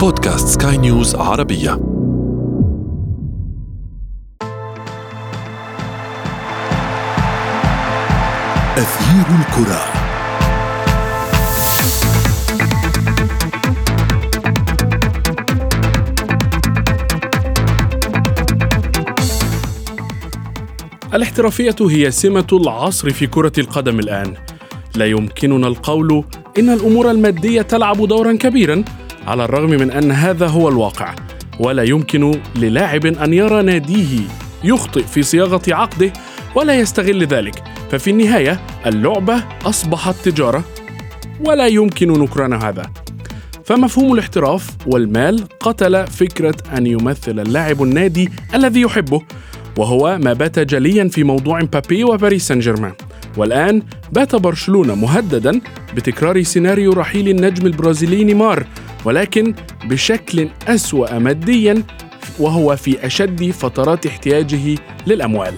بودكاست سكاي نيوز عربية. أثير الكرة. الاحترافية هي سمة العصر في كرة القدم الآن. لا يمكننا القول إن الأمور المادية تلعب دورا كبيرا. على الرغم من أن هذا هو الواقع ولا يمكن للاعب أن يرى ناديه يخطئ في صياغة عقده ولا يستغل ذلك. ففي النهاية اللعبة أصبحت تجارة ولا يمكن نكران هذا. فمفهوم الاحتراف والمال قتل فكرة أن يمثل اللاعب النادي الذي يحبه وهو ما بات جليا في موضوع مبابي وباريس سان جيرمان والآن بات برشلونة مهددا بتكرار سيناريو رحيل النجم البرازيلي نيمار ولكن بشكل أسوأ ماديا وهو في أشد فترات احتياجه للأموال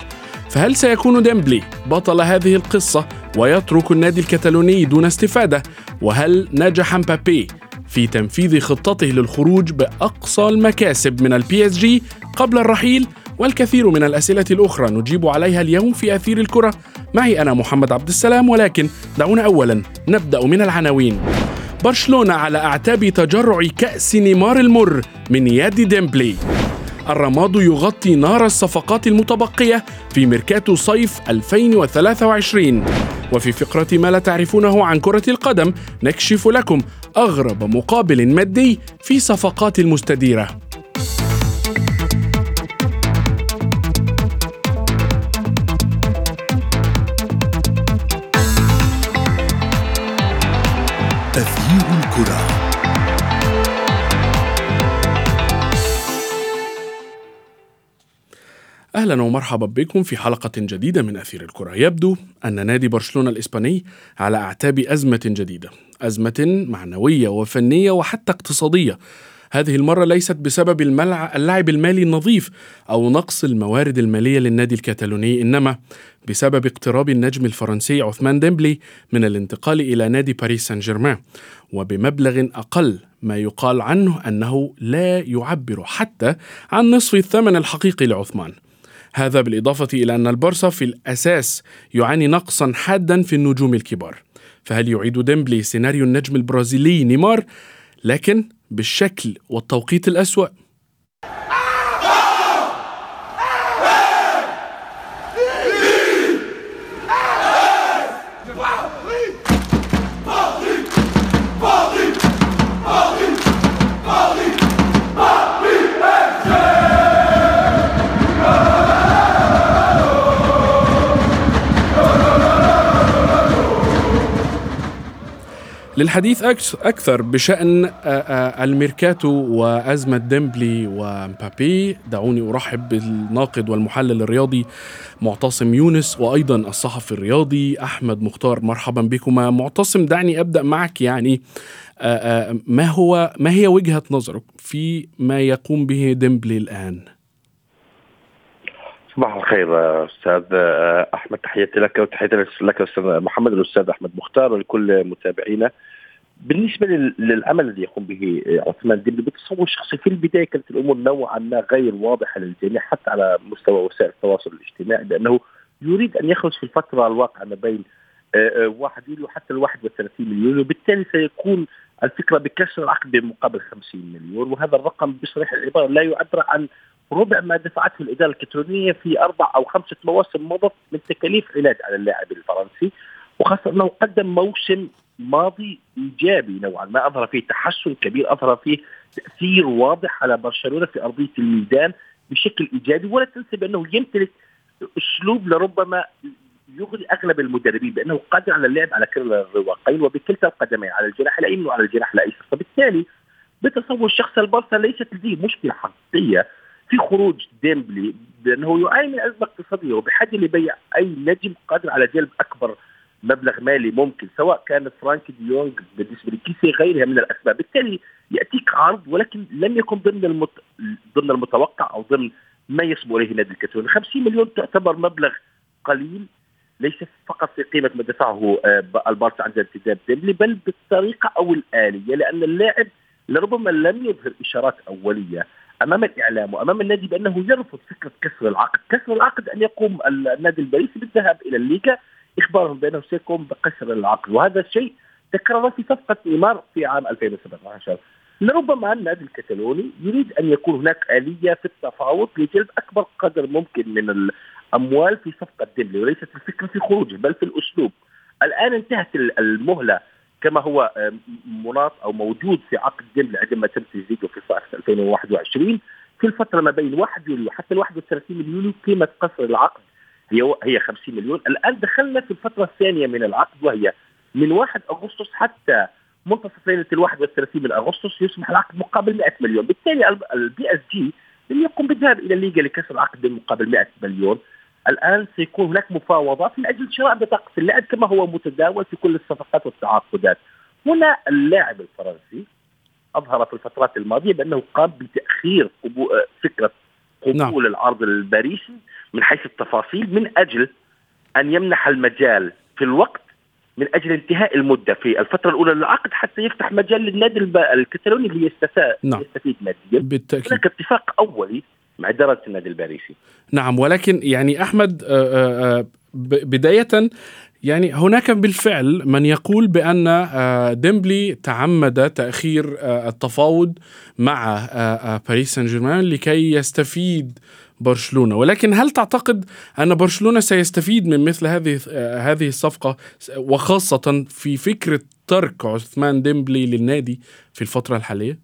فهل سيكون ديمبلي بطل هذه القصة ويترك النادي الكتالوني دون استفادة؟ وهل نجح مبابي في تنفيذ خطته للخروج بأقصى المكاسب من ال PSG قبل الرحيل؟ والكثير من الأسئلة الأخرى نجيب عليها اليوم في أثير الكرة معي أنا محمد عبد السلام ولكن دعونا أولا نبدأ من العناوين برشلونة على أعتاب تجرع كأس نيمار المر من يد ديمبلي. الرماد يغطي نار الصفقات المتبقية في ميركاتو صيف 2023 وفي فقرة ما لا تعرفونه عن كرة القدم نكشف لكم أغرب مقابل مادي في صفقات المستديرة. أهلا ومرحبا بكم في حلقة جديدة من أثير الكرة. يبدو أن نادي برشلونة الإسباني على أعتاب أزمة جديدة. أزمة معنوية وفنية وحتى اقتصادية. هذه المرة ليست بسبب الملع اللعب المالي النظيف أو نقص الموارد المالية للنادي الكتالوني إنما بسبب اقتراب النجم الفرنسي عثمان ديمبلي من الانتقال إلى نادي باريس سان جيرمان وبمبلغ أقل ما يقال عنه أنه لا يعبر حتى عن نصف الثمن الحقيقي لعثمان. هذا بالإضافة إلى أن البارسا في الأساس يعاني نقصا حادا في النجوم الكبار. فهل يعيد ديمبلي سيناريو النجم البرازيلي نيمار؟ لكن بالشكل والتوقيت الأسوأ. للحديث أكثر بشأن الميركاتو وأزمة ديمبلي ومبابي. دعوني أرحب بالناقد والمحلل الرياضي معتصم يونس وأيضا الصحفي الرياضي أحمد مختار. مرحبا بكما. معتصم دعني أبدأ معك يعني ما هو ما هي وجهة نظرك في ما يقوم به ديمبلي الآن؟ صباح الخير أستاذ أحمد. تحياتي لك وتحياتي لك أستاذ محمد الأستاذ أحمد مختار ولكل متابعينا. بالنسبة للعمل الذي يقوم به عثمان ديمبلي بتصور شخصي في البداية كانت الأمور نوعا ما غير واضحة للجميع حتى على مستوى وسائل التواصل الاجتماعي بانه يريد أن يخرج في الفترة الواقعة ما بين 1 يوليو حتى ال 31 مليون وبالتالي سيكون الفكرة بكسر العقد بمقابل 50 مليون وهذا الرقم بصريح العبارة لا يعبر عن ربع ما دفعته الإدارة الكترونيه في أربع أو خمسة مواسم مضت من تكاليف علاج على اللاعب الفرنسي وخاصة أنه قدم موسم ماضي إيجابي نوعا ما أظهر فيه تحسن كبير أظهر فيه تأثير واضح على برشلونة في أرضية الميدان بشكل إيجابي. ولا تنسى بأنه يمتلك أسلوب لربما يغري أغلب المدربين بأنه قادر على اللعب على كلا الرواقين وبكلتا القدمين على الجناح الايمن وعلى الجناح الأيسر. فبالتالي بتصوري الشخصي البارسا ليست لديه مشكلة حقيقية في خروج ديمبلي بأنه يعاني من أزمة اقتصادية وبحاجه لبيع أي نجم قادر على جلب أكبر مبلغ مالي ممكن سواء كان فرانك ديونج بالنسبة لكيسي غيرها من الأسباب. بالتالي يأتيك عرض ولكن لم يكن ضمن المت... ضمن المتوقع أو ضمن ما يصبو إليه النادي الكتالوني 50 مليون تعتبر مبلغ قليل ليس فقط في قيمة ما دفعه البارسا عند انتداب ديمبلي بل بالطريقة أو الآلية لأن اللاعب لربما لم يظهر إشارات أولية أمام الإعلام وأمام النادي بأنه يرفض فكرة كسر العقد، كسر العقد أن يقوم النادي الباريسي بالذهاب إلى الليغا إخبارهم بانه سيقوم بكسر العقد وهذا الشيء تكرر في صفقة نيمار في عام 2017 لربما النادي الكتالوني يريد أن يكون هناك آلية في التفاوض لجلب أكبر قدر ممكن من الأموال في صفقة ديمبلي وليست الفكرة في خروجه بل في الأسلوب. الآن انتهت المهلة كما هو مناط أو موجود في عقد ديمبلي عندما تم تجديده في صيف 2021 في الفترة ما بين 1 يوليو حتى ال 31 من يوليو قيمة كسر العقد هي هي 50 مليون، الآن دخلنا في الفترة الثانية من العقد وهي من 1 أغسطس حتى منتصف ليله ال 31 من أغسطس يسمح العقد مقابل 100 مليون، بالتالي ال PSG لم يقم بالذهاب إلى الليغا لكسر العقد مقابل 100 مليون، الآن سيكون هناك مفاوضات من أجل شراء بطاقة اللاعب كما هو متداول في كل الصفقات والتعاقدات. هنا اللاعب الفرنسي أظهر في الفترات الماضية بأنه قام بتأخير فكرة قبول نعم. العرض الباريسي من حيث التفاصيل من أجل أن يمنح المجال في الوقت من أجل انتهاء المدة في الفترة الأولى للعقد حتى يفتح مجال للنادي الكتالوني اللي يستفاد نعم. يستفيد ماديا. بالتأكيد. هناك اتفاق أولي مع إدارة النادي الباريسي. نعم ولكن يعني أحمد آه، آه، بداية يعني هناك بالفعل من يقول بأن آه، ديمبلي تعمد تأخير التفاوض مع باريس سان جيرمان لكي يستفيد برشلونة. ولكن هل تعتقد أن برشلونة سيستفيد من مثل هذه هذه الصفقة وخاصة في فكره ترك عثمان ديمبلي للنادي في الفترة الحالية؟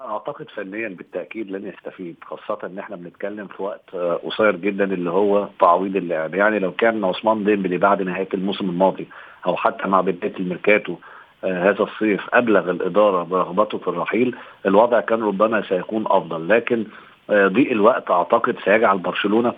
أعتقد فنيا بالتأكيد لن يستفيد خاصة إن إحنا بنتكلم في وقت قصير جدا اللي هو تعويض اللاعب. يعني لو كان عثمان ديمبلي بعد نهاية الموسم الماضي أو حتى مع بداية الميركاتو آه هذا الصيف أبلغ الإدارة برغبته في الرحيل الوضع كان ربما سيكون أفضل. لكن ضيق الوقت أعتقد سيجعل برشلونة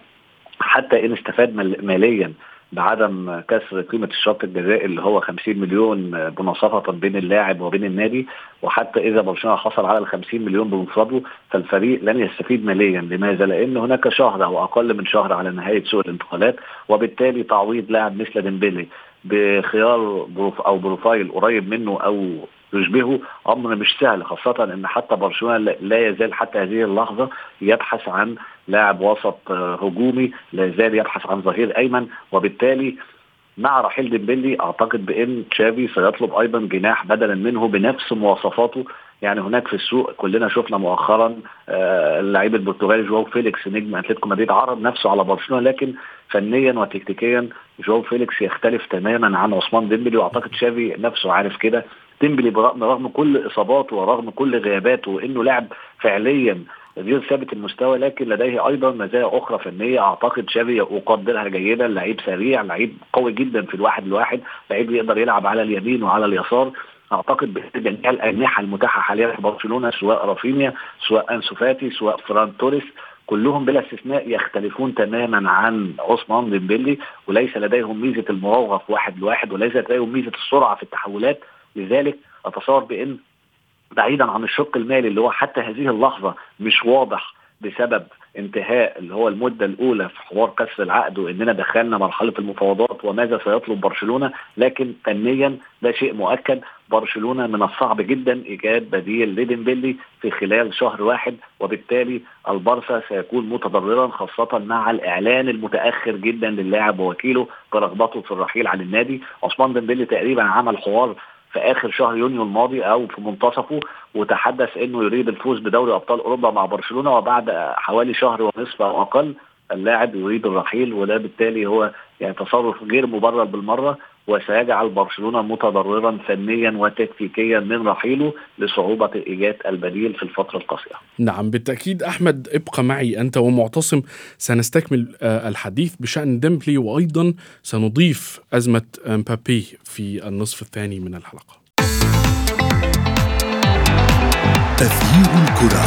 حتى إن استفاد ماليا بعدم كسر قيمة الشرط الجزائي اللي هو 50 مليون مناصفة بين اللاعب وبين النادي. وحتى إذا برشلونة حصل على ال 50 مليون بمفرده فالفريق لن يستفيد ماليا. لماذا؟ لأن هناك شهر أو أقل من شهر على نهاية سوق الانتقالات وبالتالي تعويض لاعب مثل ديمبلي بخيار بروف أو profile قريب منه أو يشبهه أمر مش سهل خاصة إن حتى برشلونة لا يزال حتى هذه اللحظة يبحث عن لاعب وسط هجومي لا يزال يبحث عن ظهير أيمن. وبالتالي مع رحيل ديمبلي أعتقد بإن تشافي سيطلب أيضا جناح بدلا منه بنفس مواصفاته. يعني هناك في السوق كلنا شفنا مؤخرا اللعيب البرتغالي جواو فيليكس نجم أتلتيكو مدريد عرض نفسه على برشلونة لكن فنيا وتكتيكيا جواو فيليكس يختلف تماما عن عثمان ديمبلي وأعتقد تشافي نفسه عارف كده. ديمبلي برغم رغم كل إصاباته ورغم كل غياباته وإنه لاعب فعليا غير ثابت المستوى لكن لديه أيضا مزايا أخرى فنية أعتقد شافي يقدرها جيدا. لعيب سريع لعيب قوي جدا في الواحد الواحد لعيب يقدر يلعب على اليمين وعلى اليسار. أعتقد بجميع الأجنحة المتاحة حاليا في برشلونة سواء رافينيا سواء أنسو فاتي سواء فران توريس كلهم بلا استثناء يختلفون تماما عن عثمان ديمبلي وليس لديهم ميزة المراوغة في واحد لواحد وليس لديهم ميزة السرعة في التحولات. لذلك أتصور بإن بعيدا عن الشق المالي اللي هو حتى هذه اللحظة مش واضح بسبب انتهاء اللي هو المدة الأولى في حوار كسر العقد وإننا دخلنا مرحلة المفاوضات وماذا سيطلب برشلونة. لكن فنيا ده شيء مؤكد. برشلونة من الصعب جدا إيجاد بديل لديمبلي في خلال شهر واحد وبالتالي البارسا سيكون متضررا خاصة مع الإعلان المتأخر جدا للاعب ووكيله برغبته في الرحيل عن النادي. عثمان ديمبلي تقريبا عمل حوار في آخر شهر يونيو الماضي أو في منتصفه وتحدث إنه يريد الفوز بدوري أبطال أوروبا مع برشلونة وبعد حوالي شهر ونصف أو أقل اللاعب يريد الرحيل وده بالتالي هو يعني تصرف غير مبرر بالمرة. وسيجعل برشلونة متضررا فنيا وتكتيكيا من رحيله لصعوبة إيجاد البديل في الفترة القصيرة. نعم بالتأكيد أحمد ابقى معي أنت ومعتصم سنستكمل الحديث بشأن ديمبلي وأيضا سنضيف أزمة مبابي في النصف الثاني من الحلقة. تغيير الكرة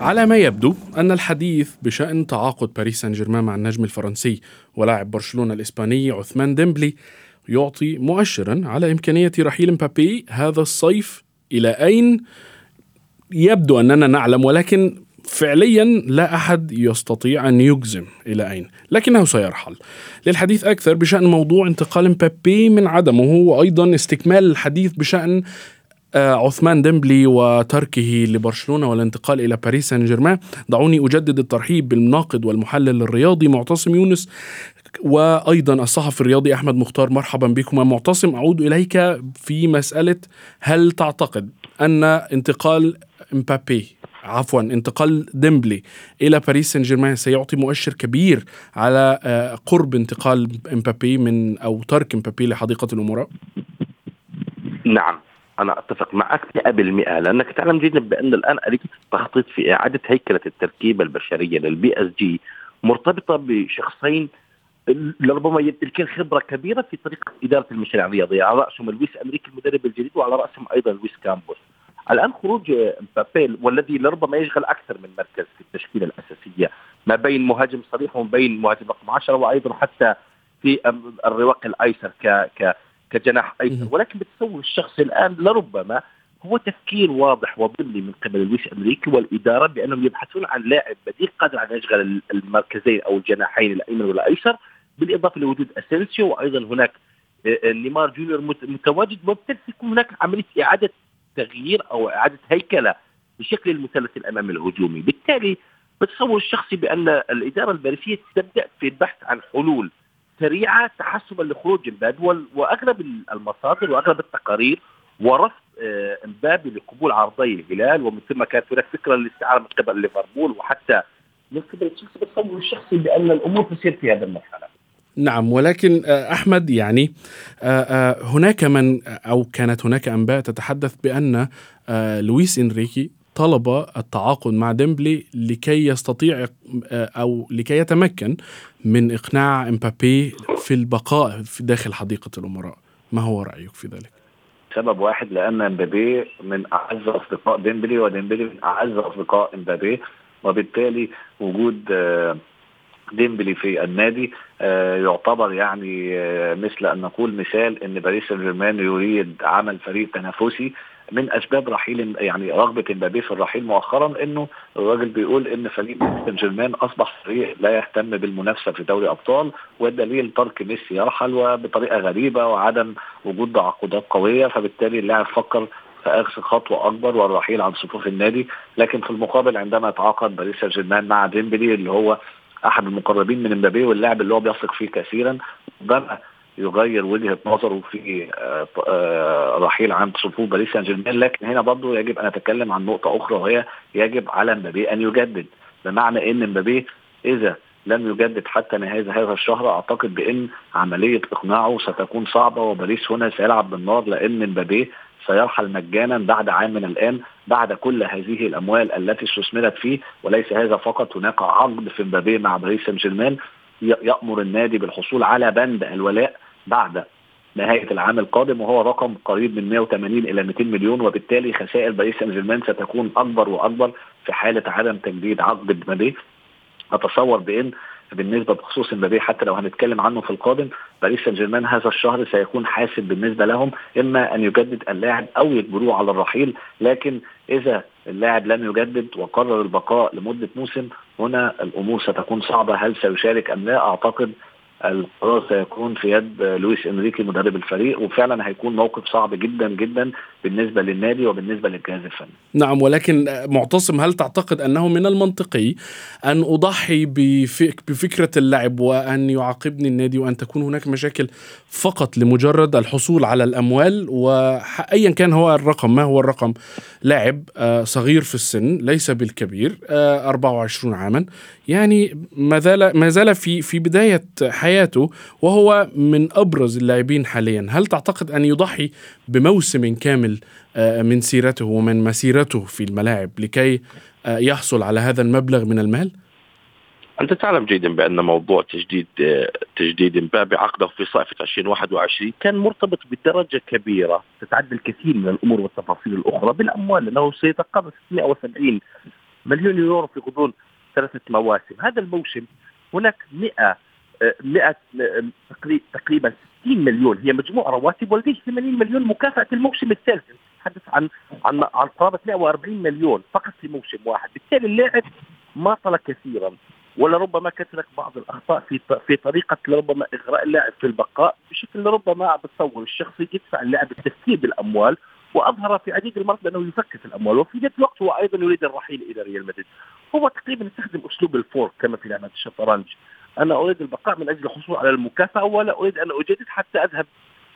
على ما يبدو أن الحديث بشأن تعاقد باريس سان جيرمان مع النجم الفرنسي ولاعب برشلونة الإسباني عثمان ديمبلي يعطي مؤشرا على إمكانية رحيل مبابي هذا الصيف إلى أين؟ يبدو أننا نعلم ولكن فعليا لا أحد يستطيع أن يجزم إلى أين، لكنه سيرحل. للحديث أكثر بشأن موضوع انتقال مبابي من عدمه وأيضا استكمال الحديث بشأن آه، عثمان ديمبلي وتركه لبرشلونة والانتقال إلى باريس سان جيرمان، دعوني أجدد الترحيب بالناقد والمحلل الرياضي معتصم يونس وأيضا الصحفي الرياضي أحمد مختار مرحبا بكم معتصم أعود إليك في مسألة هل تعتقد أن انتقال مبابي عفوا انتقال ديمبلي إلى باريس سان جيرمان سيعطي مؤشر كبير على آه، قرب انتقال امبابي من أو ترك امبابي لحديقة الأمراء؟ نعم أنا أتفق معك 100% لأنك تعلم جيدا بأن الآن آلية التخطيط في إعادة هيكلة التركيبة البشرية لل PSG مرتبطة بشخصين لربما يمتلكين خبرة كبيرة في طريقة إدارة المشاريع الرياضية على رأسهم لويس إنريكي المدرب الجديد وعلى رأسهم أيضا لويس كامبوس الآن خروج مبابي والذي لربما يشغل أكثر من مركز في التشكيلة الأساسية ما بين مهاجم صريح وما بين مهاجم رقم 10 وأيضا حتى في الرواق الأيسر ك ك كجناح أيسر. ولكن بتصور الشخص الآن لربما هو تفكير واضح وضمني من قبل لويس انريكي والإدارة بأنهم يبحثون عن لاعب بديل قادر ان يشغل المركزين أو الجناحين الأيمن والأيسر بالإضافة لوجود أسينسيو وأيضا هناك آه، آه، نيمار جونيور متواجد وبالتالي تكون هناك عملية إعادة تغيير أو إعادة هيكلة بشكل المثلث الأمامي الهجومي، بالتالي بتصور الشخصي بأن الإدارة الباريسية تبدأ في البحث عن حلول سريعة تحسبا لخروج امبابي وأغلب المصادر وأغلب التقارير ورفض آه، امبابي لقبول عرضي الهلال. ومن ثم كانت هناك فكرة للاستعارة من قبل ليفربول وحتى من قبل تشيلسي. بتصور الشخصي بأن الأمور تسير في هذا المرحلة. نعم ولكن آه، أحمد يعني آه، هناك من أو كانت هناك أنباء تتحدث بأن لويس إنريكي طلب التعاقد مع ديمبلي لكي يستطيع أو لكي يتمكن من إقناع إمبابي في البقاء في داخل حديقة الأمراء. ما هو رأيك في ذلك؟ سبب واحد لأن إمبابي من أعز أصدقاء ديمبلي وديمبلي من أعز أصدقاء إمبابي وبالتالي وجود ديمبلي في النادي يعتبر يعني مثل أن نقول مثال إن باريس سان جيرمان يريد عمل فريق تنافسي من أسباب رحيل يعني رغبة امبابي في الرحيل مؤخرا إنه الراجل بيقول إن فريق سان جيرمان أصبح فريق لا يهتم بالمنافسة في دوري أبطال والدليل ترك ميسي يرحل وبطريقة غريبة وعدم وجود تعاقدات قوية فبالتالي اللاعب فكر في اخذ خطوة أكبر والرحيل عن صفوف النادي لكن في المقابل عندما تعاقد باريس سان جيرمان مع ديمبلي اللي هو أحد المقربين من امبابي واللاعب اللي هو بيثق فيه كثيرا بقى يغير وجهة نظره في آه، آه، رحيل عن صفوف باريس سان جيرمان لكن هنا برضه يجب أن أتكلم عن نقطة أخرى وهي يجب على امبابي أن يجدد. بمعنى إن امبابي إذا لم يجدد حتى نهاية هذا الشهر أعتقد بإن عملية إقناعه ستكون صعبة وباريس هنا سيلعب بالنار لأن امبابي سيرحل مجانا بعد عام من الآن بعد كل هذه الأموال التي استثمرت فيه وليس هذا فقط. هناك عقد في امبابي مع باريس سان جيرمان يأمر النادي بالحصول على بند الولاء بعد نهاية العام القادم وهو رقم قريب من 180 إلى 200 مليون وبالتالي خسائر باريس سان جيرمان ستكون أكبر وأكبر في حالة عدم تجديد عقد مبابي. اتصور بإن بالنسبة بخصوص امبابي حتى لو هنتكلم عنه في القادم باريس سان جيرمان هذا الشهر سيكون حاسم بالنسبة لهم إما أن يجدد اللاعب أو يجبروه على الرحيل لكن إذا اللاعب لم يجدد وقرر البقاء لمدة موسم هنا الأمور ستكون صعبة هل سيشارك أم لا؟ أعتقد القرار سيكون في يد لويس انريكي مدرب الفريق وفعلا هيكون موقف صعب جدا جدا بالنسبة للنادي وبالنسبة للجهاز الفني. نعم ولكن معتصم هل تعتقد أنه من المنطقي أن أضحي بفكرة اللعب وأن يعاقبني النادي وأن تكون هناك مشاكل فقط لمجرد الحصول على الأموال وايا كان هو الرقم ما هو الرقم لاعب آه، صغير في السن ليس بالكبير 24 آه، عاما يعني ما زال ما زال في في بداية حياته وهو من أبرز اللاعبين حاليا. هل تعتقد أن يضحي بموسم كامل آه، من سيرته ومن مسيرته في الملاعب لكي آه، يحصل على هذا المبلغ من المال؟ أنت تعلم جيدا بأن موضوع تجديد آه، تجديد امبابي عقده في صيفه 2021 كان مرتبط بدرجة كبيرة تتعدى الكثير من الأمور والتفاصيل الأخرى بالأموال لأنه سيتقاضى 670 مليون يورو في غضون ثلاثة مواسم. هذا الموسم هناك 100 100 تقريبا مليون. هي مجموع رواتب ولديه 80 مليون مكافأة الموسم الثالث. نتحدث عن عن عن قرابة 140 مليون فقط في موسم واحد. بالتالي اللاعب ما طلع كثيرا ولربما كثرت بعض الأخطاء في في طريقة لربما إغراء اللاعب في البقاء. بشكل ربما بتصور الشخصي يدفع اللاعب التفكير بالاموال وأظهر في عديد المرات بأنه يفكر في الأموال وفي نفس الوقت هو أيضا يريد الرحيل إلى ريال مدريد. هو تقريبا يستخدم أسلوب الفور كما في لعبة الشطرنج. أنا أريد البقاء من أجل الحصول على المكافأة ولا أريد أن أجدد حتى أذهب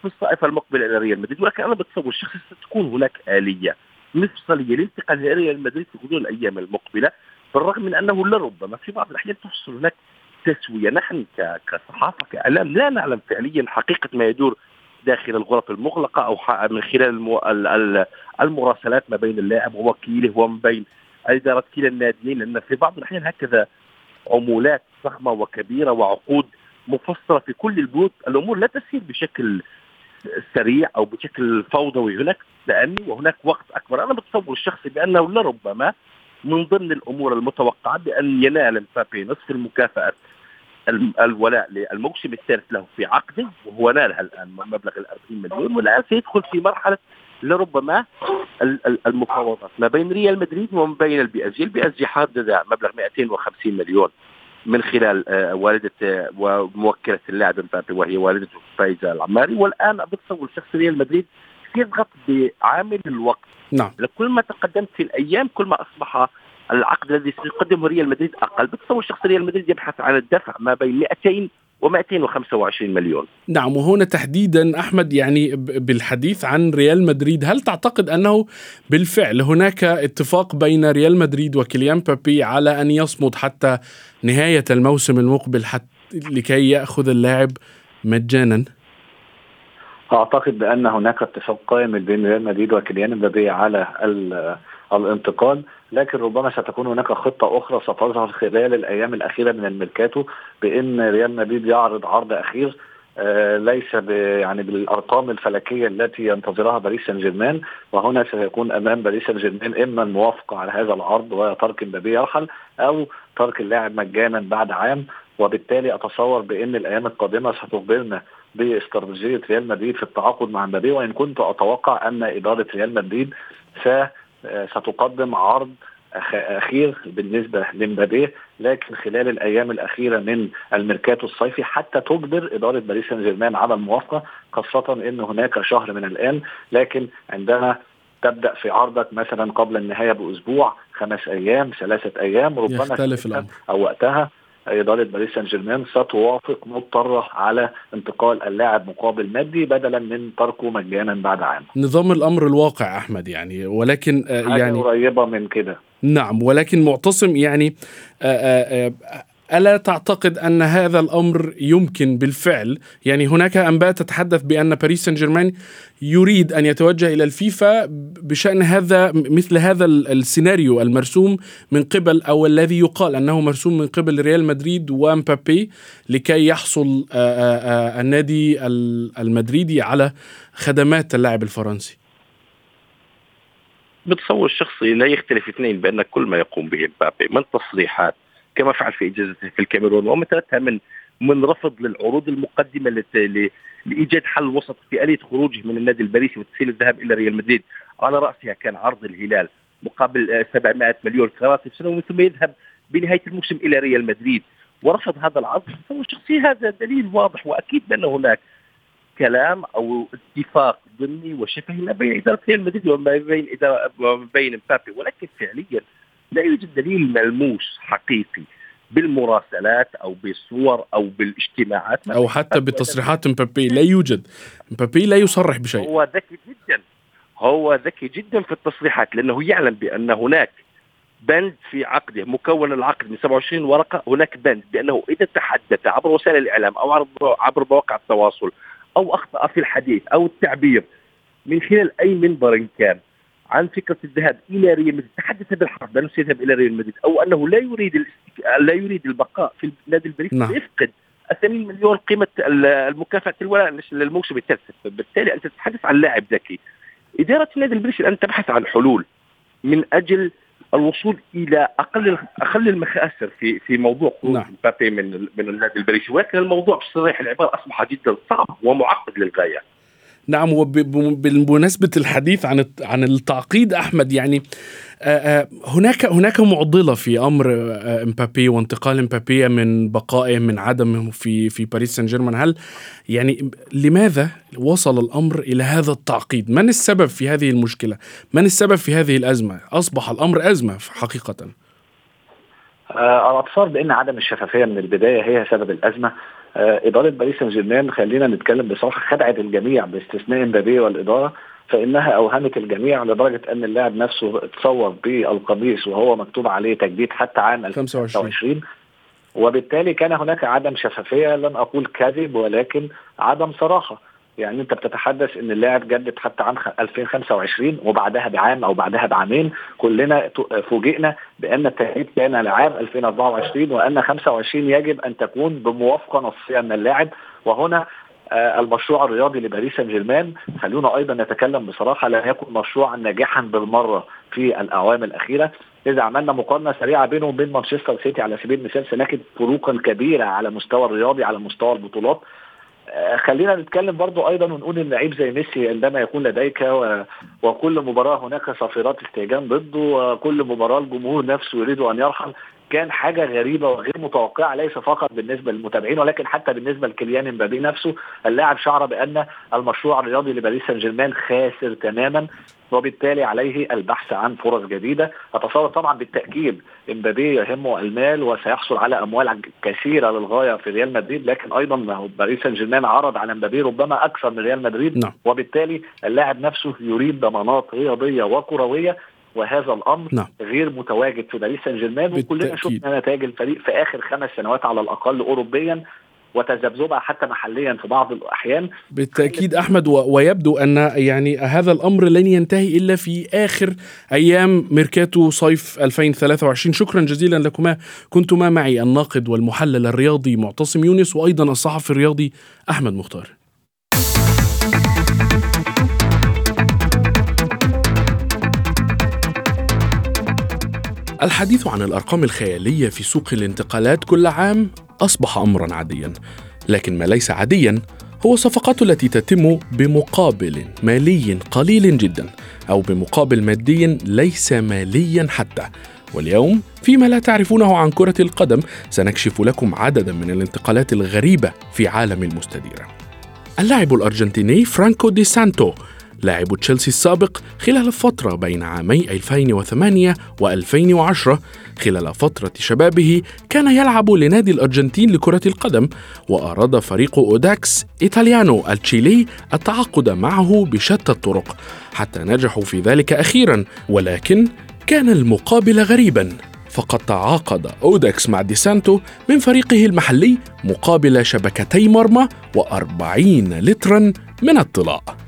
في الصائفه المقبله إلى ريال مدريد ولكن أنا بتصور الشخصي ستكون هناك آلية مفصليه للانتقال إلى ريال مدريد في غضون الأيام المقبلة بالرغم من أنه لربما في بعض الأحيان تحصل هناك تسوية. نحن كصحافة كأعلام لا نعلم فعليا حقيقة ما يدور داخل الغرف المغلقة أو من خلال المراسلات ما بين اللاعب ووكيله وما بين أدارة كلا الناديين لأن في بعض الأحيان هكذا عمولات ضخمه وكبيرة وعقود مفصلة في كل البنود الأمور لا تسير بشكل سريع أو بشكل فوضوي هناك لأني وهناك وقت أكبر. أنا بتصور الشخصي بأنه لربما من ضمن الأمور المتوقعة بأن ينال مبابي نصف المكافأة الولاء للموسم الثالث له في عقده وهو نالها الآن مبلغ ال 40 مليون والآن سيدخل في مرحلة لربما المفاوضات ما بين ريال مدريد وما بين ال PSG، ال PSG حدد مبلغ 250 مليون. من خلال آه، والدة آه، وموكلة اللاعب مبابي وهي والدته فايزة العماري. والآن بتصور شخص ريال مدريد يضغط بعامل الوقت. نعم. كل ما تقدمت في الأيام كل ما أصبح العقد الذي سيقدمه ريال مدريد أقل. بتصور شخص ريال مدريد يبحث عن الدفع ما بين 200 و225 مليون. نعم وهنا تحديدا أحمد يعني بالحديث عن ريال مدريد هل تعتقد أنه بالفعل هناك اتفاق بين ريال مدريد وكيليان بابي على أن يصمد حتى نهاية الموسم المقبل حتى لكي يأخذ اللاعب مجانا؟ أعتقد بأن هناك اتفاق قائم بين ريال مدريد وكيليان مبابي على الانتقال لكن ربما ستكون هناك خطة أخرى ستظهر خلال الأيام الأخيرة من الميركاتو بإن ريال مدريد يعرض عرض أخير آه ليس يعني بالأرقام الفلكية التي ينتظرها باريس سان جيرمان وهنا سيكون أمام باريس سان جيرمان إما الموافقة على هذا العرض وترك مبابي يرحل أو ترك اللاعب مجانا بعد عام وبالتالي أتصور بإن الأيام القادمة ستخبرنا باستراتيجية ريال مدريد في التعاقد مع مبابي وإن كنت أتوقع أن إدارة ريال مدريد ستقدم عرض أخير بالنسبة لمبابي لكن خلال الأيام الأخيرة من الميركاتو الصيفي حتى تجبر إدارة باريس سان جيرمان على الموافقة خاصة إن هناك شهر من الآن. لكن عندما تبدأ في عرضك مثلا قبل النهاية بأسبوع خمس أيام ثلاثة أيام ربما يختلف الأمر. أو وقتها إدارة باريس سان جيرمان ستوافق مضطرة على انتقال اللاعب مقابل مادي بدلا من تركه مجانا بعد عام. نظام الأمر الواقع أحمد يعني ولكن آه، يعني قريبة من كده. نعم ولكن معتصم يعني آآ آه، آآ آه، ألا تعتقد أن هذا الأمر يمكن بالفعل؟ يعني هناك أنباء تتحدث بأن باريس سان جيرمان يريد أن يتوجه إلى الفيفا بشأن هذا مثل هذا السيناريو المرسوم من قبل أو الذي يقال أنه مرسوم من قبل ريال مدريد ومبابي لكي يحصل النادي المدريدي على خدمات اللاعب الفرنسي. بتصور الشخصي لا يختلف اثنين بأن كل ما يقوم به مبابي. من تصريحات كما فعل في اجازته في الكاميرون ومثلتها من من رفض للعروض المقدمة لإيجاد حل وسط في آلية خروجه من النادي الباريسي وتسهيل الذهاب إلى ريال مدريد. على رأسها كان عرض الهلال مقابل 700 مليون كراتب سنوي ثم يذهب بنهاية الموسم إلى ريال مدريد. ورفض هذا العرض فهو شخصي هذا دليل واضح وأكيد بأن هناك كلام أو اتفاق ضمني وشفهي ما بين إدارة ريال مدريد وما بين اداره وما بين مبابي. ولكن فعليا لا يوجد دليل ملموس حقيقي بالمراسلات أو بالصور أو بالاجتماعات. أو حتى بتصريحات مبابي لا يوجد. مبابي لا يصرح بشيء. هو ذكي جدا. هو ذكي جدا في التصريحات لأنه يعلم بأن هناك بند في عقده مكون العقد من 27 ورقة. هناك بند بأنه إذا تحدث عبر وسائل الإعلام أو عبر مواقع التواصل أو أخطأ في الحديث أو التعبير من خلال أي منبر كان عن فكرة الذهاب إلى ريال مدريد. تحدث بالحرف بأنه سيذهب إلى ريال مدريد أو أنه لا يريد الاستك... لا يريد البقاء في النادي البريطاني نعم. يفقد 80 مليون قيمة المكافأة الولاء للموسم الثالث. بالتالي أنت تتحدث عن لاعب ذكي. إدارة النادي البريطاني الآن تبحث عن حلول من أجل الوصول إلى أقل أقل المخاسر في في موضوع خروج نعم. مبابي من من النادي الباريسي ولكن الموضوع بصريح العبارة أصبح جدا صعب ومعقد للغاية. نعم وبمناسبة الحديث عن عن التعقيد أحمد يعني آه، آه، هناك هناك معضلة في أمر آه، إمبابي وانتقال إمبابي من بقائه من عدمه في في باريس سان جيرمان هل يعني لماذا وصل الأمر إلى هذا التعقيد؟ من السبب في هذه المشكلة؟ من السبب في هذه الأزمة؟ أصبح الأمر أزمة حقيقة. الاتصال بأن عدم الشفافية من البداية هي سبب الأزمة إدارة باريس سان جيرمان خلينا نتكلم بصراحة خدعت الجميع باستثناء امبابي والإدارة فإنها أوهمت الجميع لدرجة أن اللاعب نفسه اتصور بالقميص وهو مكتوب عليه تجديد حتى عام 2025 وبالتالي كان هناك عدم شفافية لن أقول كذب ولكن عدم صراحة. يعني أنت بتتحدث إن اللاعب جدد حتى عام 2025 وبعدها بعام أو بعدها بعامين كلنا فوجئنا بأن التجديد كان لعام 2024 وأن 25 يجب أن تكون بموافقة نصية من اللاعب. وهنا آه، المشروع الرياضي لباريس سان جيرمان خلونا أيضا نتكلم بصراحة لم يكن مشروعا ناجحا بالمرة في الاعوام الأخيرة. إذا عملنا مقارنة سريعة بينه وبين مانشستر سيتي على سبيل المثال سنجد فروقا كبيرة على مستوى الرياضي على مستوى البطولات. خلينا نتكلم برضو أيضا ونقول إن لعيب زي ميسي عندما يكون لديك. وكل مباراة هناك صافرات استهجان ضده وكل مباراة الجمهور نفسه يريد أن يرحل كان حاجة غريبة وغير متوقعة ليس فقط بالنسبة للمتابعين ولكن حتى بالنسبة لكيليان امبابي نفسه. اللاعب شعر بأن المشروع الرياضي لباريس سان جيرمان خاسر تماما وبالتالي عليه البحث عن فرص جديدة. أتصور طبعا بالتأكيد امبابي يهمه المال وسيحصل على أموال كثيرة للغاية في ريال مدريد لكن أيضا باريس سان جيرمان عرض على امبابي ربما أكثر من ريال مدريد. نعم. وبالتالي اللاعب نفسه يريد ضمانات رياضية وكروية. وهذا الأمر نعم. غير متواجد في باريس سان جيرمان وكلنا شفنا نتائج الفريق في آخر خمس سنوات على الأقل اوروبيا وتذبذبها حتى محليا في بعض الأحيان. بالتأكيد أحمد ويبدو أن يعني هذا الأمر لن ينتهي إلا في آخر أيام ميركاتو صيف 2023 شكرا جزيلا لكما. كنتما معي الناقد والمحلل الرياضي معتصم يونس وأيضا الصحفي الرياضي أحمد مختار. الحديث عن الأرقام الخيالية في سوق الانتقالات كل عام أصبح امرا عاديا لكن ما ليس عاديا هو الصفقات التي تتم بمقابل مالي قليل جدا أو بمقابل مادي ليس ماليا حتى. واليوم فيما لا تعرفونه عن كرة القدم سنكشف لكم عددا من الانتقالات الغريبة في عالم المستديره اللاعب الأرجنتيني فرانكو دي سانتو لاعب تشيلسي السابق خلال الفترة بين عامي 2008 و2010 خلال فترة شبابه كان يلعب لنادي الأرجنتين لكرة القدم وأراد فريق أوداكس إيطاليانو التشيلي التعاقد معه بشتى الطرق حتى نجحوا في ذلك أخيرا ولكن كان المقابل غريبا. فقد تعاقد أوداكس مع ديسانتو من فريقه المحلي مقابل شبكتي مرمى و40 لترا من الطلاء.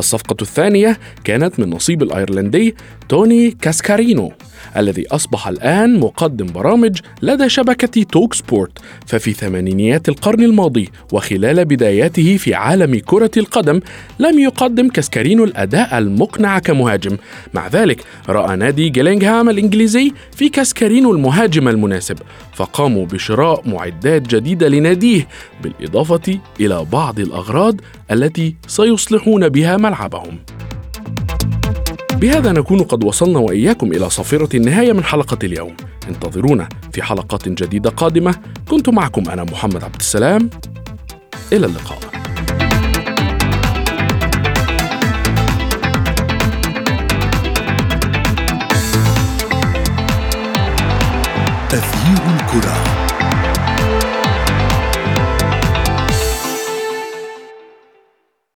الصفقة الثانية كانت من نصيب الأيرلندي توني كاسكارينو. الذي أصبح الآن مقدم برامج لدى شبكة توك سبورت. ففي ثمانينيات القرن الماضي وخلال بداياته في عالم كرة القدم لم يقدم كاسكارينو الأداء المقنع كمهاجم. مع ذلك رأى نادي جيلينغهام الإنجليزي في كاسكارينو المهاجم المناسب. فقاموا بشراء معدات جديدة لناديه بالإضافة إلى بعض الأغراض التي سيصلحون بها ملعبهم. بهذا نكون قد وصلنا وإياكم إلى صافره النهاية من حلقة اليوم. انتظرونا في حلقات جديدة قادمة. كنت معكم أنا محمد عبد السلام. إلى اللقاء. تغيير الكرة.